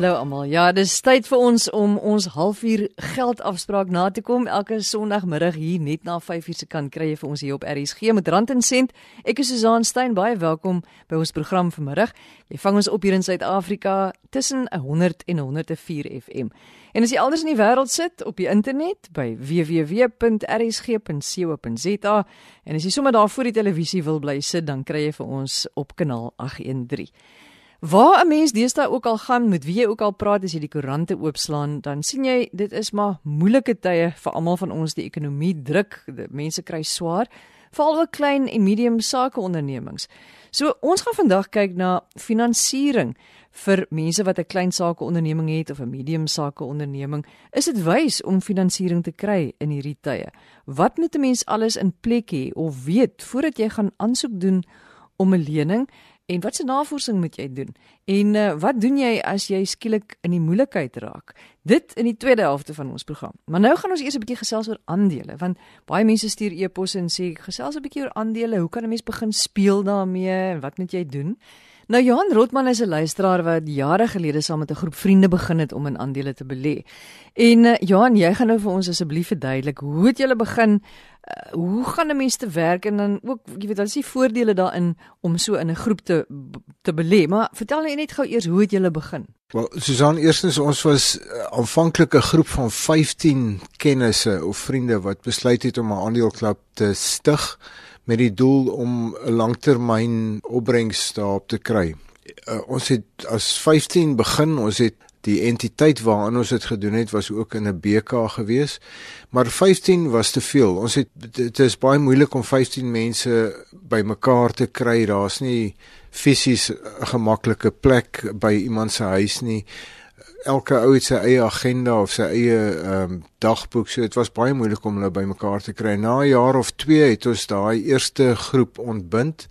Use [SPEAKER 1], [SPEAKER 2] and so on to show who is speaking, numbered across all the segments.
[SPEAKER 1] Hallo almal. Ja, dis tyd vir ons om ons halfuur geldafspraak na te kom. Elke Sondagmiddag hier net na 5uur se kant kry jy vir ons hier op RSG met Rand en Sent. Ek is Susan Stein, baie welkom by ons program vanmiddag. Jy vang ons op hier in Suid-Afrika tussen 100 en 104 FM. En as jy elders in die wêreld sit op die internet by www.rsg.co.za en as jy sommer daar voor die televisie wil bly sit, dan kry jy vir ons op kanaal 813. Waar 'n mens deesdae ook al gaan, met wie jy ook al praat as jy die koerante oopslaan, dan sien jy dit is maar moeilike tye vir almal van ons. Die ekonomie druk, die mense kry swaar, veral ook klein en medium sakeondernemings. So ons gaan vandag kyk na finansiering vir mense wat 'n klein sakeonderneming het of 'n medium sakeonderneming. Is dit wys om finansiering te kry in hierdie tye? Wat moet 'n mens alles in plek hê of weet voordat jy gaan aansoek doen om 'n lening? En wat se navorsing moet jy doen? En uh, wat doen jy as jy skielik in die moeilikheid raak? Dit in die tweede helfte van ons program. Maar nou gaan ons eers 'n bietjie gesels oor aandele, want baie mense stuur e-posse en sê gesels 'n bietjie oor aandele. Hoe kan 'n mens begin speel daarmee en wat moet jy doen? Nou Johan Rotman is 'n luisteraar wat jare gelede saam met 'n groep vriende begin het om in aandele te belê. En uh, Johan, jy gaan nou vir ons asseblief verduidelik hoe het julle begin? Uh, hoe gaan 'n mens te werk en dan ook jy weet, wat is die voordele daarin om so in 'n groep te te belê? Maar vertel net net gou eers hoe het julle begin?
[SPEAKER 2] Wel, Susan, eerstens ons was uh, aanvanklik 'n groep van 15 kennisse of vriende wat besluit het om 'n aandeleklub te stig met die doel om 'n langtermyn opbrengs daarop te kry. Uh, ons het as 15 begin, ons het die entiteit waaraan ons dit gedoen het was ook in 'n BK gewees, maar 15 was te veel. Ons het dit is baie moeilik om 15 mense bymekaar te kry. Daar's nie fisies 'n gemaklike plek by iemand se huis nie elke ou het sy eie agenda of sy eie ehm um, dagboek. So dit was baie moeilik om hulle bymekaar te kry. Na 'n jaar of 2 het ons daai eerste groep ontbind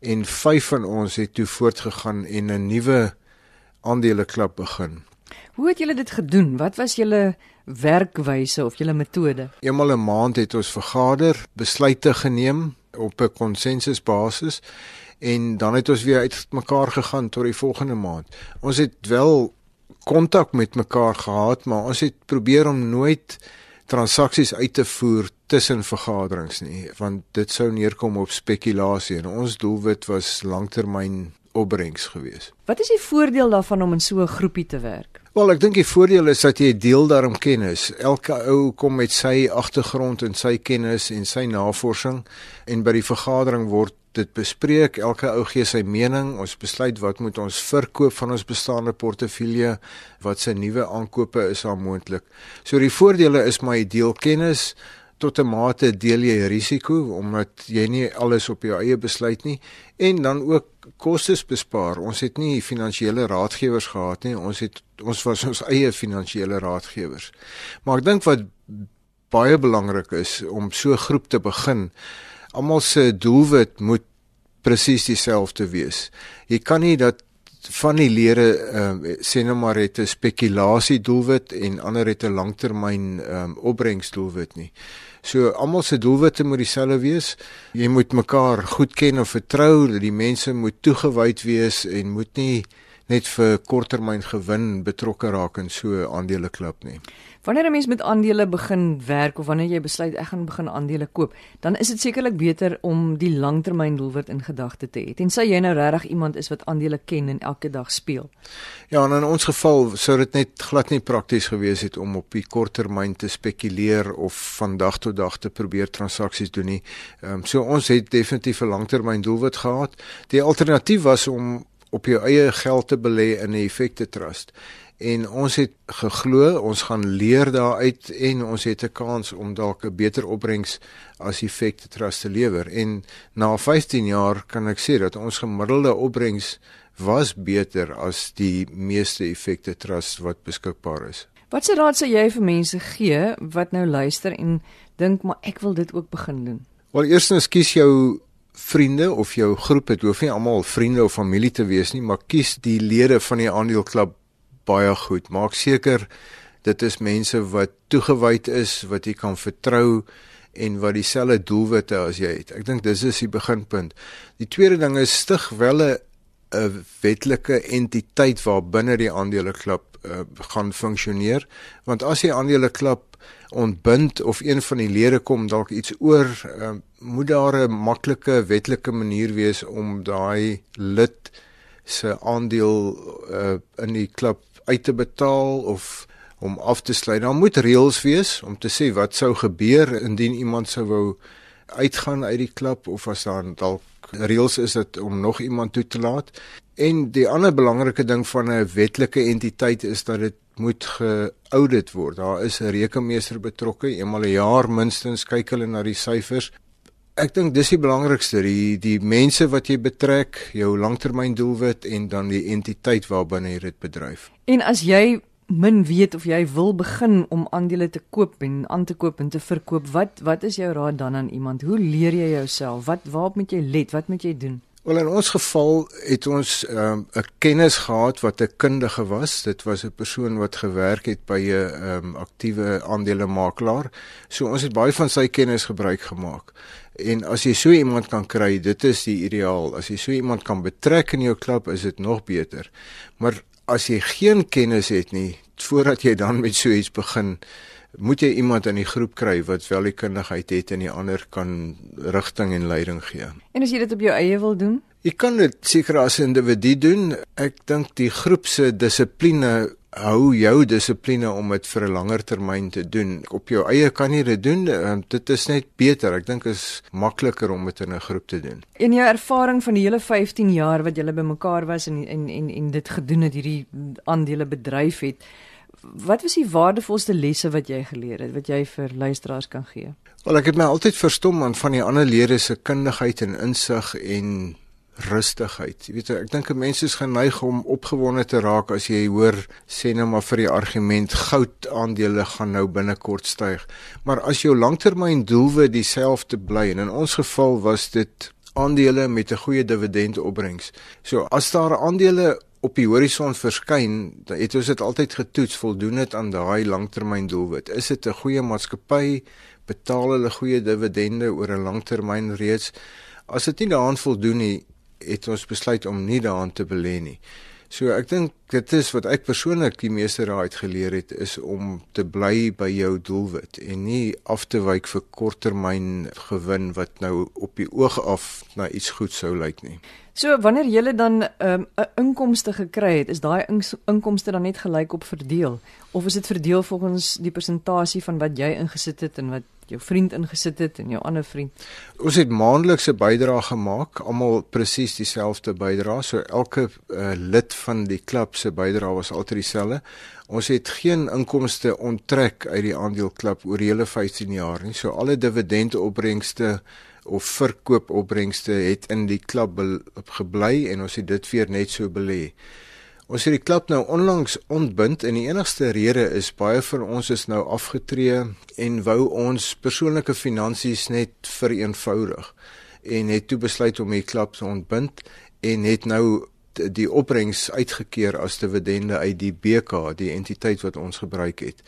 [SPEAKER 2] en 5 van ons het toe voortgegaan en 'n nuwe aandeleklub begin.
[SPEAKER 1] Hoe het julle dit gedoen? Wat was julle werkwyse of julle metode?
[SPEAKER 2] Eenmal 'n maand het ons vergader, besluite geneem op 'n konsensusbasis en dan het ons weer uitmekaar gegaan tot die volgende maand. Ons het wel kontak met mekaar gehad, maar ons het probeer om nooit transaksies uit te voer tussen vergaderings nie, want dit sou neerkom op spekulasie en ons doelwit was langtermyn opbrengs gewees.
[SPEAKER 1] Wat is die voordeel daarvan om in so 'n groepie te werk?
[SPEAKER 2] Wel, ek dink die voordeel is dat jy deel daarom kennis. Elke ou kom met sy agtergrond en sy kennis en sy navorsing en by die vergadering word dit bespreek. Elke ou gee sy mening. Ons besluit wat moet ons verkoop van ons bestaande portefeulje, wat se nuwe aankope is daar moontlik. So die voordele is my deel kennis tot 'n mate deel jy risiko omdat jy nie alles op jou eie besluit nie en dan ook kostes bespaar. Ons het nie finansiële raadgewers gehad nie. Ons het ons was ons eie finansiële raadgewers. Maar ek dink wat baie belangrik is om so 'n groep te begin. Almal se doelwit moet presies dieselfde wees. Jy kan nie dat van die lede ehm uh, sê nou maar het 'n spekulasie doelwit en ander het 'n langtermyn ehm um, opbrengs doelwit nie. So almal se doelwitte moet dieselfde wees. Jy moet mekaar goed ken of vertrou, dat die mense moet toegewyd wees en moet nie net vir korttermyn gewin betrokke raak in so 'n aandeleklub nie.
[SPEAKER 1] Wanneer 'n mens met aandele begin werk of wanneer jy besluit ek gaan begin aandele koop, dan is dit sekerlik beter om die langtermyn doelwit in gedagte te hê. Tensy jy nou regtig iemand is wat aandele ken en elke dag speel.
[SPEAKER 2] Ja, en in ons geval sou dit net glad nie prakties gewees het om op die korttermyn te spekuleer of van dag tot dag te probeer transaksies doen nie. Ehm um, so ons het definitief 'n langtermyn doelwit gehad. Die alternatief was om op jou eie geld te belê in 'n effekte trust en ons het geglo ons gaan leer daaruit en ons het 'n kans om dalk 'n beter opbrengs as effekte trust te lewer en na 15 jaar kan ek sê dat ons gemiddelde opbrengs was beter as die meeste effekte trust wat beskikbaar is.
[SPEAKER 1] Wat se raad sou jy vir mense gee wat nou luister en dink maar ek wil dit ook begin doen?
[SPEAKER 2] Wel eerstens kies jou vriende of jou groep, dit hoef nie almal vriende of familie te wees nie, maar kies die lede van die aandeleklub baie goed. Maak seker dit is mense wat toegewyd is, wat jy kan vertrou en wat dieselfde doelwitte as jy het. Ek dink dis is die beginpunt. Die tweede ding is stig wel 'n wetlike entiteit waar binne die aandeleklub uh, gaan funksioneer want as die aandeleklub ontbind of een van die lede kom dalk iets oor uh, moet daar 'n maklike wetlike manier wees om daai lid se aandeel uh, in die klub uit te betaal of om af te sluit. Daar moet reëls wees om te sê wat sou gebeur indien iemand sou wou uitgaan uit die klub of as daar dalk reëls is dit om nog iemand toe te laat. En die ander belangrike ding van 'n wetlike entiteit is dat dit moet geaudit word. Daar is 'n rekenmeester betrokke, eenmal 'n jaar minstens kyk hulle na die syfers. Ek dink dis die belangrikste, die die mense wat jy betrek, jou langtermyndoelwit en dan die entiteit waarbinne jy dit bedryf.
[SPEAKER 1] En as jy min weet of jy wil begin om aandele te koop en aan te koop en te verkoop, wat wat is jou raad dan aan iemand? Hoe leer jy jouself? Wat waarop moet jy let? Wat moet jy doen?
[SPEAKER 2] Wel in ons geval het ons ehm, 'n um, kennis gehad wat 'n kundige was. Dit was 'n persoon wat gewerk het by 'n um, aktiewe aandelemakelaar. So ons het baie van sy kennis gebruik gemaak. En as jy so iemand kan kry, dit is die ideaal. As jy so iemand kan betrek in jou klub, is dit nog beter. Maar as jy geen kennis het nie voordat jy dan met so iets begin moet jy iemand in die groep kry wat wel die kundigheid het en die ander kan rigting en leiding gee.
[SPEAKER 1] En as jy dit op jou eie wil doen?
[SPEAKER 2] Jy kan dit seker as 'n individu doen. Ek dink die groep se dissipline hou jou dissipline om dit vir 'n langer termyn te doen. Op jou eie kan jy dit doen. Ehm, dit is net beter. Ek dink is makliker om dit in 'n groep te doen.
[SPEAKER 1] In jou ervaring van die hele 15 jaar wat julle bymekaar was en en en en dit gedoen het, hierdie aandele bedryf het, wat was die waardevolste lesse wat jy geleer het wat jy vir luisteraars kan gee?
[SPEAKER 2] Wel, ek het my altyd verstom aan van die ander lede se kundigheid en insig en rustigheid. Jy weet ek dink 'n mens is geneig om opgewonde te raak as jy hoor sê nou maar vir die argument goud aandele gaan nou binnekort styg. Maar as jou langtermyn doelwit dieselfde bly en in ons geval was dit aandele met 'n goeie dividendopbrengs. So as daar aandele op die horison verskyn, het ons dit altyd getoets voldoen dit aan daai langtermyn doelwit. Is dit 'n goeie maatskappy? Betaal hulle goeie dividende oor 'n langtermyn reeds? As dit nie daaraan voldoen nie, het ons besluit om nie daaraan te belê nie. So ek dink dit is wat ek persoonlik die meeste raad geleer het is om te bly by jou doelwit en nie af te wyk vir korttermyn gewin wat nou op die oog af na iets goed sou lyk nie.
[SPEAKER 1] So wanneer jy dan 'n um, inkomste gekry het, is daai inkomste dan net gelyk op verdeel of is dit verdeel volgens die persentasie van wat jy ingesit het en wat jou vriend ingesit het en jou ander vriend.
[SPEAKER 2] Ons het maandelikse bydrae gemaak, almal presies dieselfde bydrae, so elke uh, lid van die klub se bydrae was altyd dieselfde. Ons het geen inkomste onttrek uit die aandeleklub oor hele 15 jaar nie. So alle dividendopbrengste of verkoopopbrengste het in die klub gebly en ons het dit weer net so belê. Ons het die klub nou onlangs ontbind en die enigste rede is baie van ons is nou afgetree en wou ons persoonlike finansies net vereenvoudig en het toe besluit om die klub te ontbind en het nou die opbrengs uitgekeer as dividende uit die BK, die entiteit wat ons gebruik het.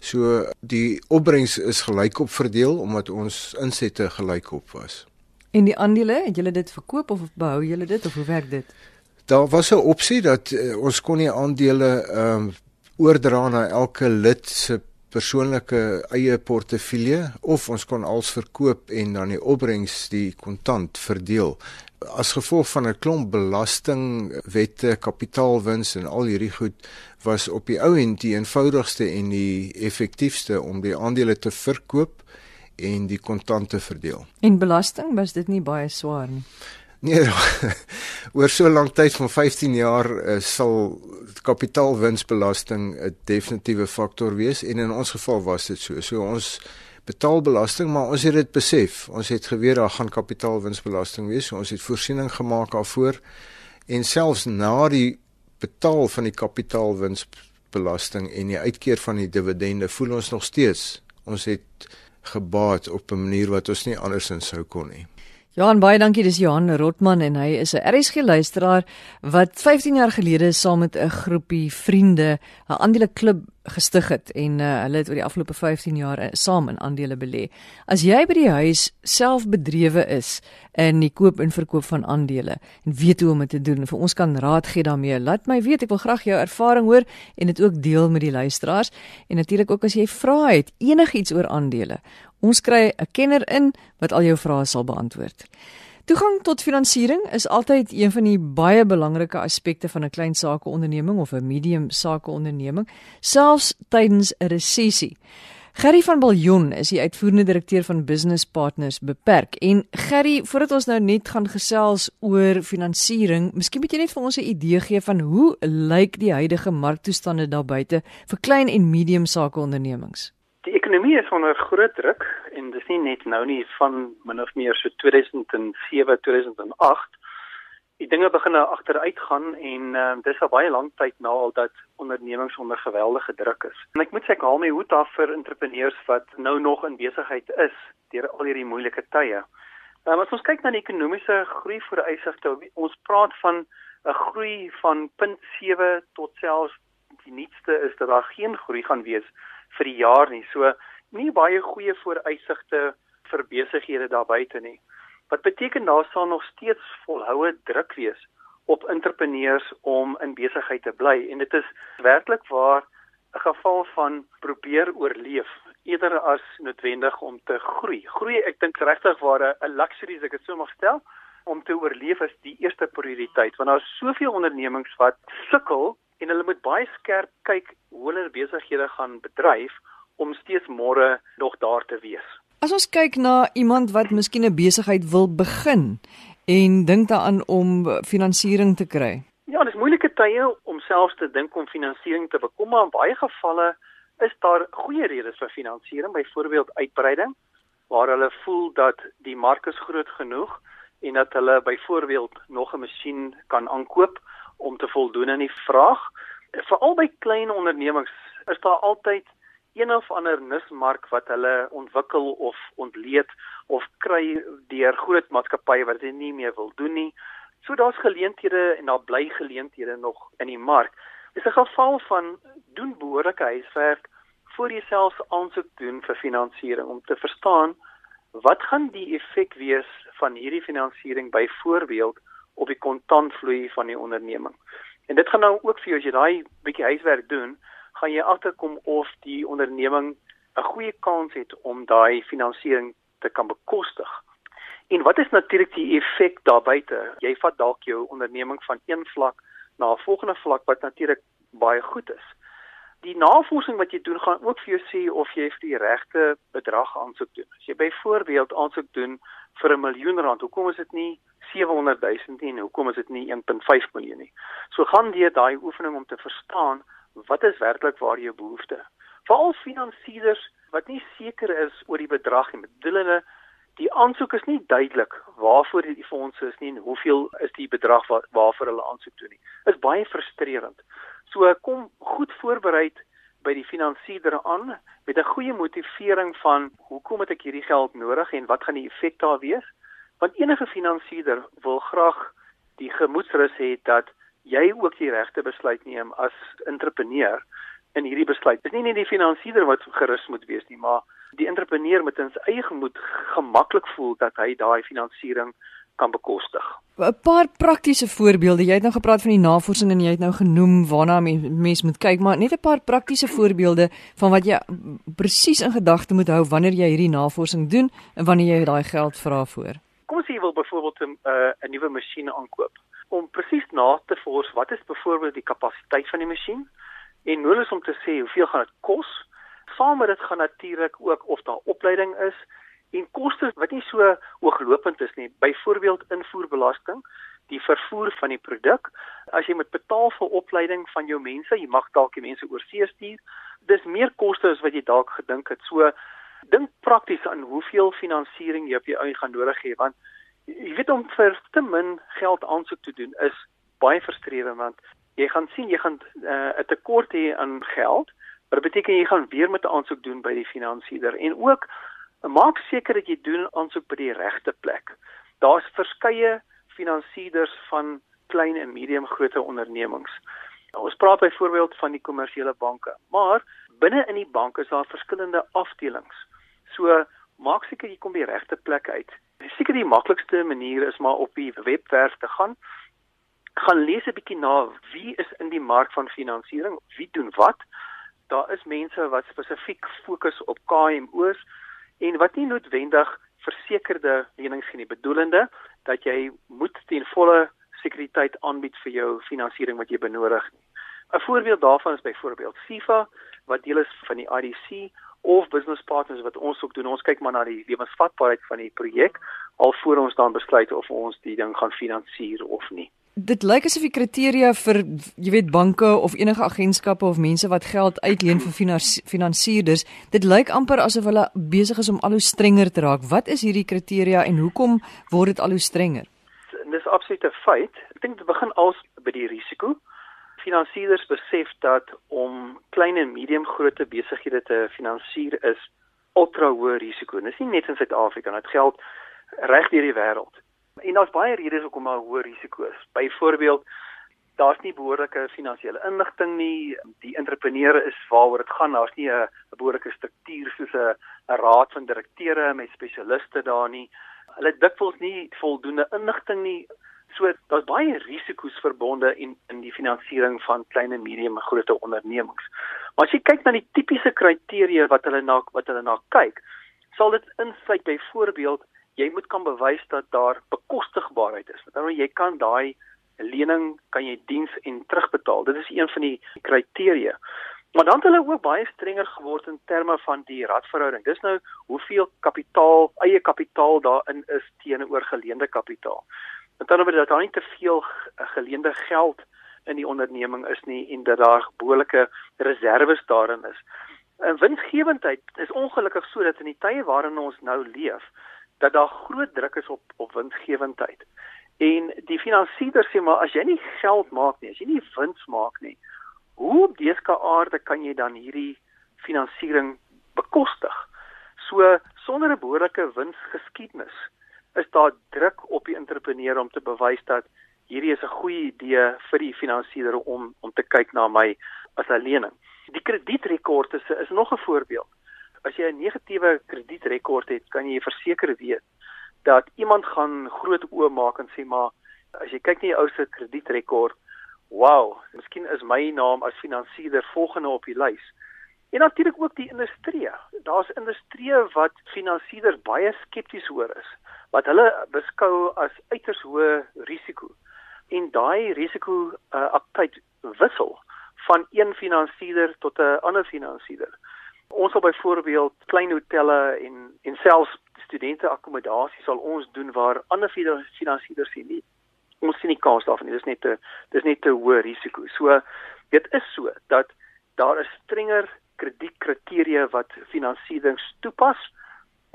[SPEAKER 2] So die opbrengs is gelykop verdeel omdat ons insette gelykop was.
[SPEAKER 1] En die aandele, het julle dit verkoop of behou julle dit of hoe werk dit?
[SPEAKER 2] daar was 'n opsie dat uh, ons kon nie aandele ehm um, oordra na elke lid se persoonlike eie portefeulje of ons kon als verkoop en dan die opbrengs die kontant verdeel as gevolg van 'n klomp belastingwette, kapitaalwins en al hierdie goed was op die ou end die eenvoudigste en die effektiefste om die aandele te verkoop en die kontante verdeel.
[SPEAKER 1] En belasting was dit nie baie swaar nie.
[SPEAKER 2] Nee, oor so 'n lang tyd van 15 jaar uh, sal kapitaalwinsbelasting 'n definitiewe faktor wees en in ons geval was dit so. So ons betaal belasting, maar ons het dit besef. Ons het geweet daar gaan kapitaalwinsbelasting wees. So ons het voorsiening gemaak daarvoor en selfs na die betaal van die kapitaalwinsbelasting en die uitkeer van die dividende voel ons nog steeds ons het gebaat op 'n manier wat ons nie andersins sou kon nie.
[SPEAKER 1] Johan baie dankie dis Johan Rotman en hy is 'n RSG luisteraar wat 15 jaar gelede saam met 'n groepie vriende 'n aandele klub gestig het en uh, hulle het oor die afgelope 15 jaar uh, saam in aandele belê. As jy by die huis self bedrywe is in die koop en verkoop van aandele en weet hoe om dit te doen, vir ons kan raad gee daarmee. Laat my weet, ek wil graag jou ervaring hoor en dit ook deel met die luisteraars en natuurlik ook as jy vra het enigiets oor aandele. Ons kry 'n kenner in wat al jou vrae sal beantwoord. Toegang tot finansiering is altyd een van die baie belangrike aspekte van 'n klein sakeonderneming of 'n medium sakeonderneming, selfs tydens 'n resessie. Gerry van Biljon is die uitvoerende direkteur van Business Partners Beperk. En Gerry, voordat ons nou net gaan gesels oor finansiering, miskien moet jy net vir ons 'n idee gee van hoe lyk die huidige marktoestande daar buite vir klein en medium sakeondernemings?
[SPEAKER 3] Die ekonomie is onder groot druk en dis nie net nou nie van min of meer so 2007 2008 die dinge begin nou agteruit gaan en uh, dis al baie lank tyd na al dat ondernemings onder geweldige druk is. En ek moet sê ek haal my hoed af vir entrepreneurs wat nou nog in besigheid is deur al hierdie moeilike tye. Nou um, as ons kyk na die ekonomiese groei vooruitsigte, ons praat van 'n groei van 0.7 tot selfs die nuutste is dat daar geen groei gaan wees vir die jaar nie. So nie baie goeie vooruitsigte vir besighede daar buite nie. Wat beteken daar sal nog steeds volhoue druk wees op entrepreneurs om in besigheid te bly en dit is werklik waar 'n geval van probeer oorleef eerder as noodwendig om te groei. Groei, ek dink regtig waar 'n luxury as ek dit so mag stel om te oorleef is die eerste prioriteit want daar is soveel ondernemings wat sukkel en hulle moet baie skerp kyk hoe hulle besighede gaan bedryf om steeds môre nog daar te wees.
[SPEAKER 1] As ons kyk na iemand wat miskien 'n besigheid wil begin en dink daaraan om finansiering te kry.
[SPEAKER 3] Ja, dis moeilike tye om selfs te dink om finansiering te bekom, maar in baie gevalle is daar goeie redes vir finansiering, byvoorbeeld uitbreiding waar hulle voel dat die mark is groot genoeg en dat hulle byvoorbeeld nog 'n masjien kan aankoop om te voldoen aan die vraag. Veral by klein ondernemings is daar altyd een of ander nismark wat hulle ontwikkel of ontleed of kry deur groot maatskappye wat dit nie meer wil doen nie. So daar's geleenthede en daar bly geleenthede nog in die mark. Dis 'n geval van doen behoorlike huiswerk voor jy self aansoek doen vir finansiering om te verstaan wat gaan die effek wees van hierdie finansiering byvoorbeeld op die kontantvloei van die onderneming. En dit gaan nou ook vir jou as jy daai bietjie huiswerk doen, gaan jy agterkom of die onderneming 'n goeie kans het om daai finansiering te kan bekostig. En wat is natuurlik die effek daar buite? Jy vat dalk jou onderneming van een vlak na 'n volgende vlak wat natuurlik baie goed is. Die navorsing wat jy doen gaan ook vir jou sê of jy vir die regte bedrag aansoek doen. As jy byvoorbeeld aansoek doen vir 'n miljoen rand, hoekom is dit nie 700 000 nie en hoekom is dit nie 1.5 miljoen nie. So gaan jy daai oefening om te verstaan wat is werklik waar jou behoefte. Veral finansiëerders wat nie seker is oor die bedrag en bedoel hulle die aansoek is nie duidelik waarvoor die fondse is nie en hoeveel is die bedrag wat waarvoor hulle aansoek doen nie. Is baie frustrerend. So kom goed voorberei by die finansiëerder aan met 'n goeie motivering van hoekom het ek hierdie geld nodig en wat gaan die effek daar wees? Want enige finansiëerder wil graag die gemoedsrus hê dat jy ook die regte besluit neem as entrepreneur in hierdie besluit. Dit is nie net die finansiëerder wat gerus moet wees nie, maar die entrepreneur moet in sy eie gemoed gemaklik voel dat hy daai finansiering kan bekostig.
[SPEAKER 1] 'n Paar praktiese voorbeelde. Jy het nou gepraat van die navorsing en jy het nou genoem waarna mense moet kyk, maar net 'n paar praktiese voorbeelde van wat jy presies in gedagte moet hou wanneer jy hierdie navorsing doen en wanneer jy daai geld vra voor
[SPEAKER 3] jy wil byvoorbeeld 'n uh, 'n nuwe masjien aankoop. Om presies na te vors wat is byvoorbeeld die kapasiteit van die masjien en nul is om te sê hoeveel gaan dit kos? Saam met dit gaan natuurlik ook of daar opleiding is en koste wat nie so hooglopend is nie. Byvoorbeeld invoerbelasting die vervoer van die produk as jy moet betaal vir opleiding van jou mense jy mag dalk die mense oorsee stuur. Dis meer koste as wat jy dalk gedink het. So dink prakties aan hoeveel finansiering jy op jou eie gaan nodig hê want jy weet om vir te min geld aansoek te doen is baie frustrerend want jy gaan sien jy gaan eh, 'n uh, tekort hê aan geld wat beteken jy gaan weer met 'n aansoek doen by die finansiëerder en ook maak seker dat jy doen aansoek by die regte plek daar's verskeie finansiëerders van klein en medium grootte ondernemings Ons praat byvoorbeeld van die kommersiële banke, maar binne in die bank is daar verskillende afdelings. So maak seker jy kom by die regte plek uit. Seker die maklikste manier is maar op die webwerf te gaan. Gaan lees 'n bietjie na wie is in die mark van finansiering, wie doen wat. Daar is mense wat spesifiek fokus op KMO's en wat nie noodwendig versekerde lenings gee nie, bedoelende dat jy moet ten volle sekuriteit aanbied vir jou finansiering wat jy benodig. 'n Voorbeeld daarvan is byvoorbeeld FIFA wat deel is van die IDC of business partners wat ons ook doen. Ons kyk maar na die lewensvatbaarheid van die projek alvoor ons dan besluit of ons die ding gaan finansier of nie.
[SPEAKER 1] Dit lyk asof die kriteria vir jy weet banke of enige agentskappe of mense wat geld uitleen vir finansierders, dit lyk amper asof hulle besig is om al hoe strenger te raak. Wat is hierdie kriteria en hoekom word dit al hoe strenger?
[SPEAKER 3] Dis absoluut 'n feit. Ek dink dit begin als by die risiko finansierders besef dat om klein en medium grootte besighede te finansier is ultra hoë risiko. Dit is nie net in Suid-Afrika, dit geld reg deur die wêreld. En daar's baie redes hoekom daar hoë risiko is. Byvoorbeeld, daar's nie behoorlike finansiële inligting nie. Die entrepreneurs is waaroor dit gaan, daar's nie 'n behoorlike struktuur soos 'n raad van direkteure met spesialiste daar nie. Hulle het dikwels nie voldoende inligting nie So daar's baie risiko's verbonde in in die finansiering van klein en medium en groot ondernemings. Maar as jy kyk na die tipiese kriteria wat hulle na wat hulle na kyk, sal dit insluit byvoorbeeld jy moet kan bewys dat daar bekostigbaarheid is. Dat jy kan daai lening kan jy diens en terugbetaal. Dit is een van die kriteria. Maar dan het hulle ook baie strenger geword in terme van die radverhouding. Dis nou hoeveel kapitaal, eie kapitaal daarin is teenoor geleende kapitaal. Met ander woorde dat daar nie te veel geleende geld in die onderneming is nie en dat daar behoorlike reserves daarin is. En winsgewendheid is ongelukkig so dat in die tye waarin ons nou leef, dat daar groot druk is op op winsgewendheid. En die finansiëerders sê maar as jy nie geld maak nie, as jy nie wins maak nie, hoe op dese aarde kan jy dan hierdie finansiering bekostig? So sonder 'n behoorlike winsgeskiedenis is daar druk op die entrepreneur om te bewys dat hierdie is 'n goeie idee vir die finansiëerder om om te kyk na my as 'n lening. Die kredietrekord is is nog 'n voorbeeld. As jy 'n negatiewe kredietrekord het, kan jy verseker weet dat iemand gaan groot oë maak en sê maar as jy kyk na jou ou se kredietrekord, wow, miskien is my naam as finansiëerder volgende op die lys. En natuurlik ook die industrie. Daar's industrie wat finansiëerders baie skepties oor is wat hulle beskou as uiters hoë risiko. En daai risiko uh, aptyd wissel van een finansiëerder tot 'n ander finansiëerder. Ons sal byvoorbeeld klein hotelle en en selfs studente akkommodasie sal ons doen waar ander finansiëerders sien nie. Ons sien nie kans daarvan nie. Dis net 'n dis net 'n hoë risiko. So dit is so dat daar is strenger kredietkriteria wat finansiering toepas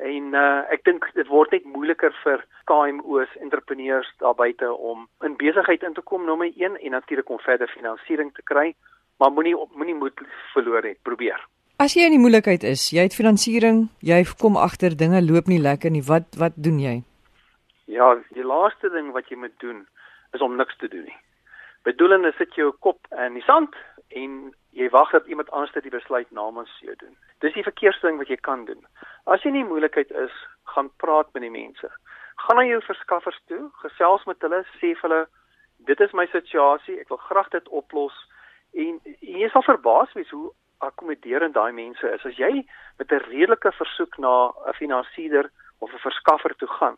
[SPEAKER 3] En uh, ek dink dit word net moeiliker vir KMO's, entrepreneurs daar buite om in besigheid in te kom nommer 1 en natuurlik om verder finansiering te kry, maar moenie moenie moed verloor het, probeer.
[SPEAKER 1] As jy in die moeilikheid is, jy het finansiering, jy kom agter dinge loop nie lekker nie, wat wat doen jy?
[SPEAKER 3] Ja, die laaste ding wat jy moet doen is om niks te doen nie. Bedoelende sit jou kop in die sand en jy wag dat iemand anders dit besluit namens jou doen. Dis die verkeerste ding wat jy kan doen. As jy nie moeilikheid is, gaan praat met die mense. Gaan na jou verskaffers toe, gesels met hulle, sê vir hulle dit is my situasie, ek wil graag dit oplos en jy sal verbaas wees hoe akkommoderend daai mense is. As jy met 'n redelike versoek na 'n finansiëerder of 'n verskaffer toe gaan,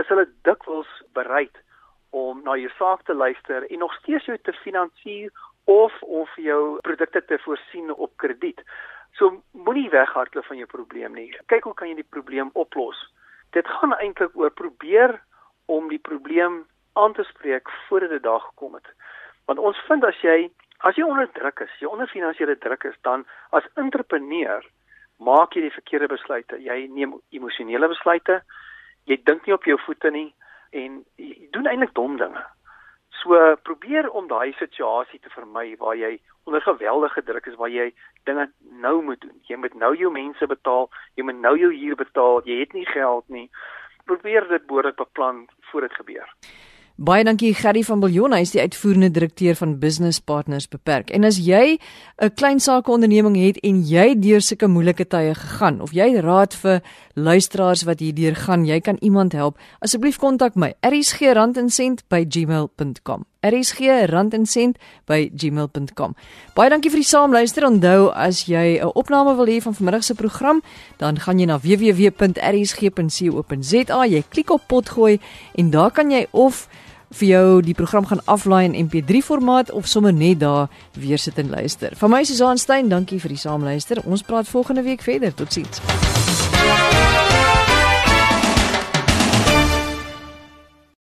[SPEAKER 3] is hulle dikwels bereid om na jou saak te luister en nog steeds jou te finansier of of jou produkte te voorsien op krediet. So moenie weghardloop van jou probleem nie. Kyk hoe kan jy die probleem oplos? Dit gaan eintlik oor probeer om die probleem aan te spreek voordat dit daar gekom het. Want ons vind as jy as jy onder druk is, jy onder finansiële druk is, dan as entrepreneur maak jy die verkeerde besluite. Jy neem emosionele besluite. Jy dink nie op jou voete nie en jy doen eintlik dom dinge. So probeer om daai situasie te vermy waar jy onder geweldige druk is waar jy dinge nou moet doen. Jy moet nou jou mense betaal, jy moet nou jou huur betaal, jy het nie geld nie. Probeer dit behoorlik beplan voor dit gebeur.
[SPEAKER 1] Baie dankie Gerry van Biljon, hy is die uitvoerende direkteur van Business Partners Beperk. En as jy 'n klein sakeonderneming het en jy deur sulke moeilike tye gegaan of jy raad vir luisteraars wat hierdeur gaan, jy kan iemand help, asseblief kontak my. erisgrandensent@gmail.com. erisgrandensent@gmail.com. Baie dankie vir die saamluister. Onthou as jy 'n opname wil hê van vanmiddag se program, dan gaan jy na www.erisg.co.za. Jy klik op potgooi en daar kan jy of vir jou die program gaan aflaai in MP3 formaat of sommer net daar weer sit en luister. Van my Susan Stein, dankie vir die saamluister. Ons praat volgende week verder. Totsiens.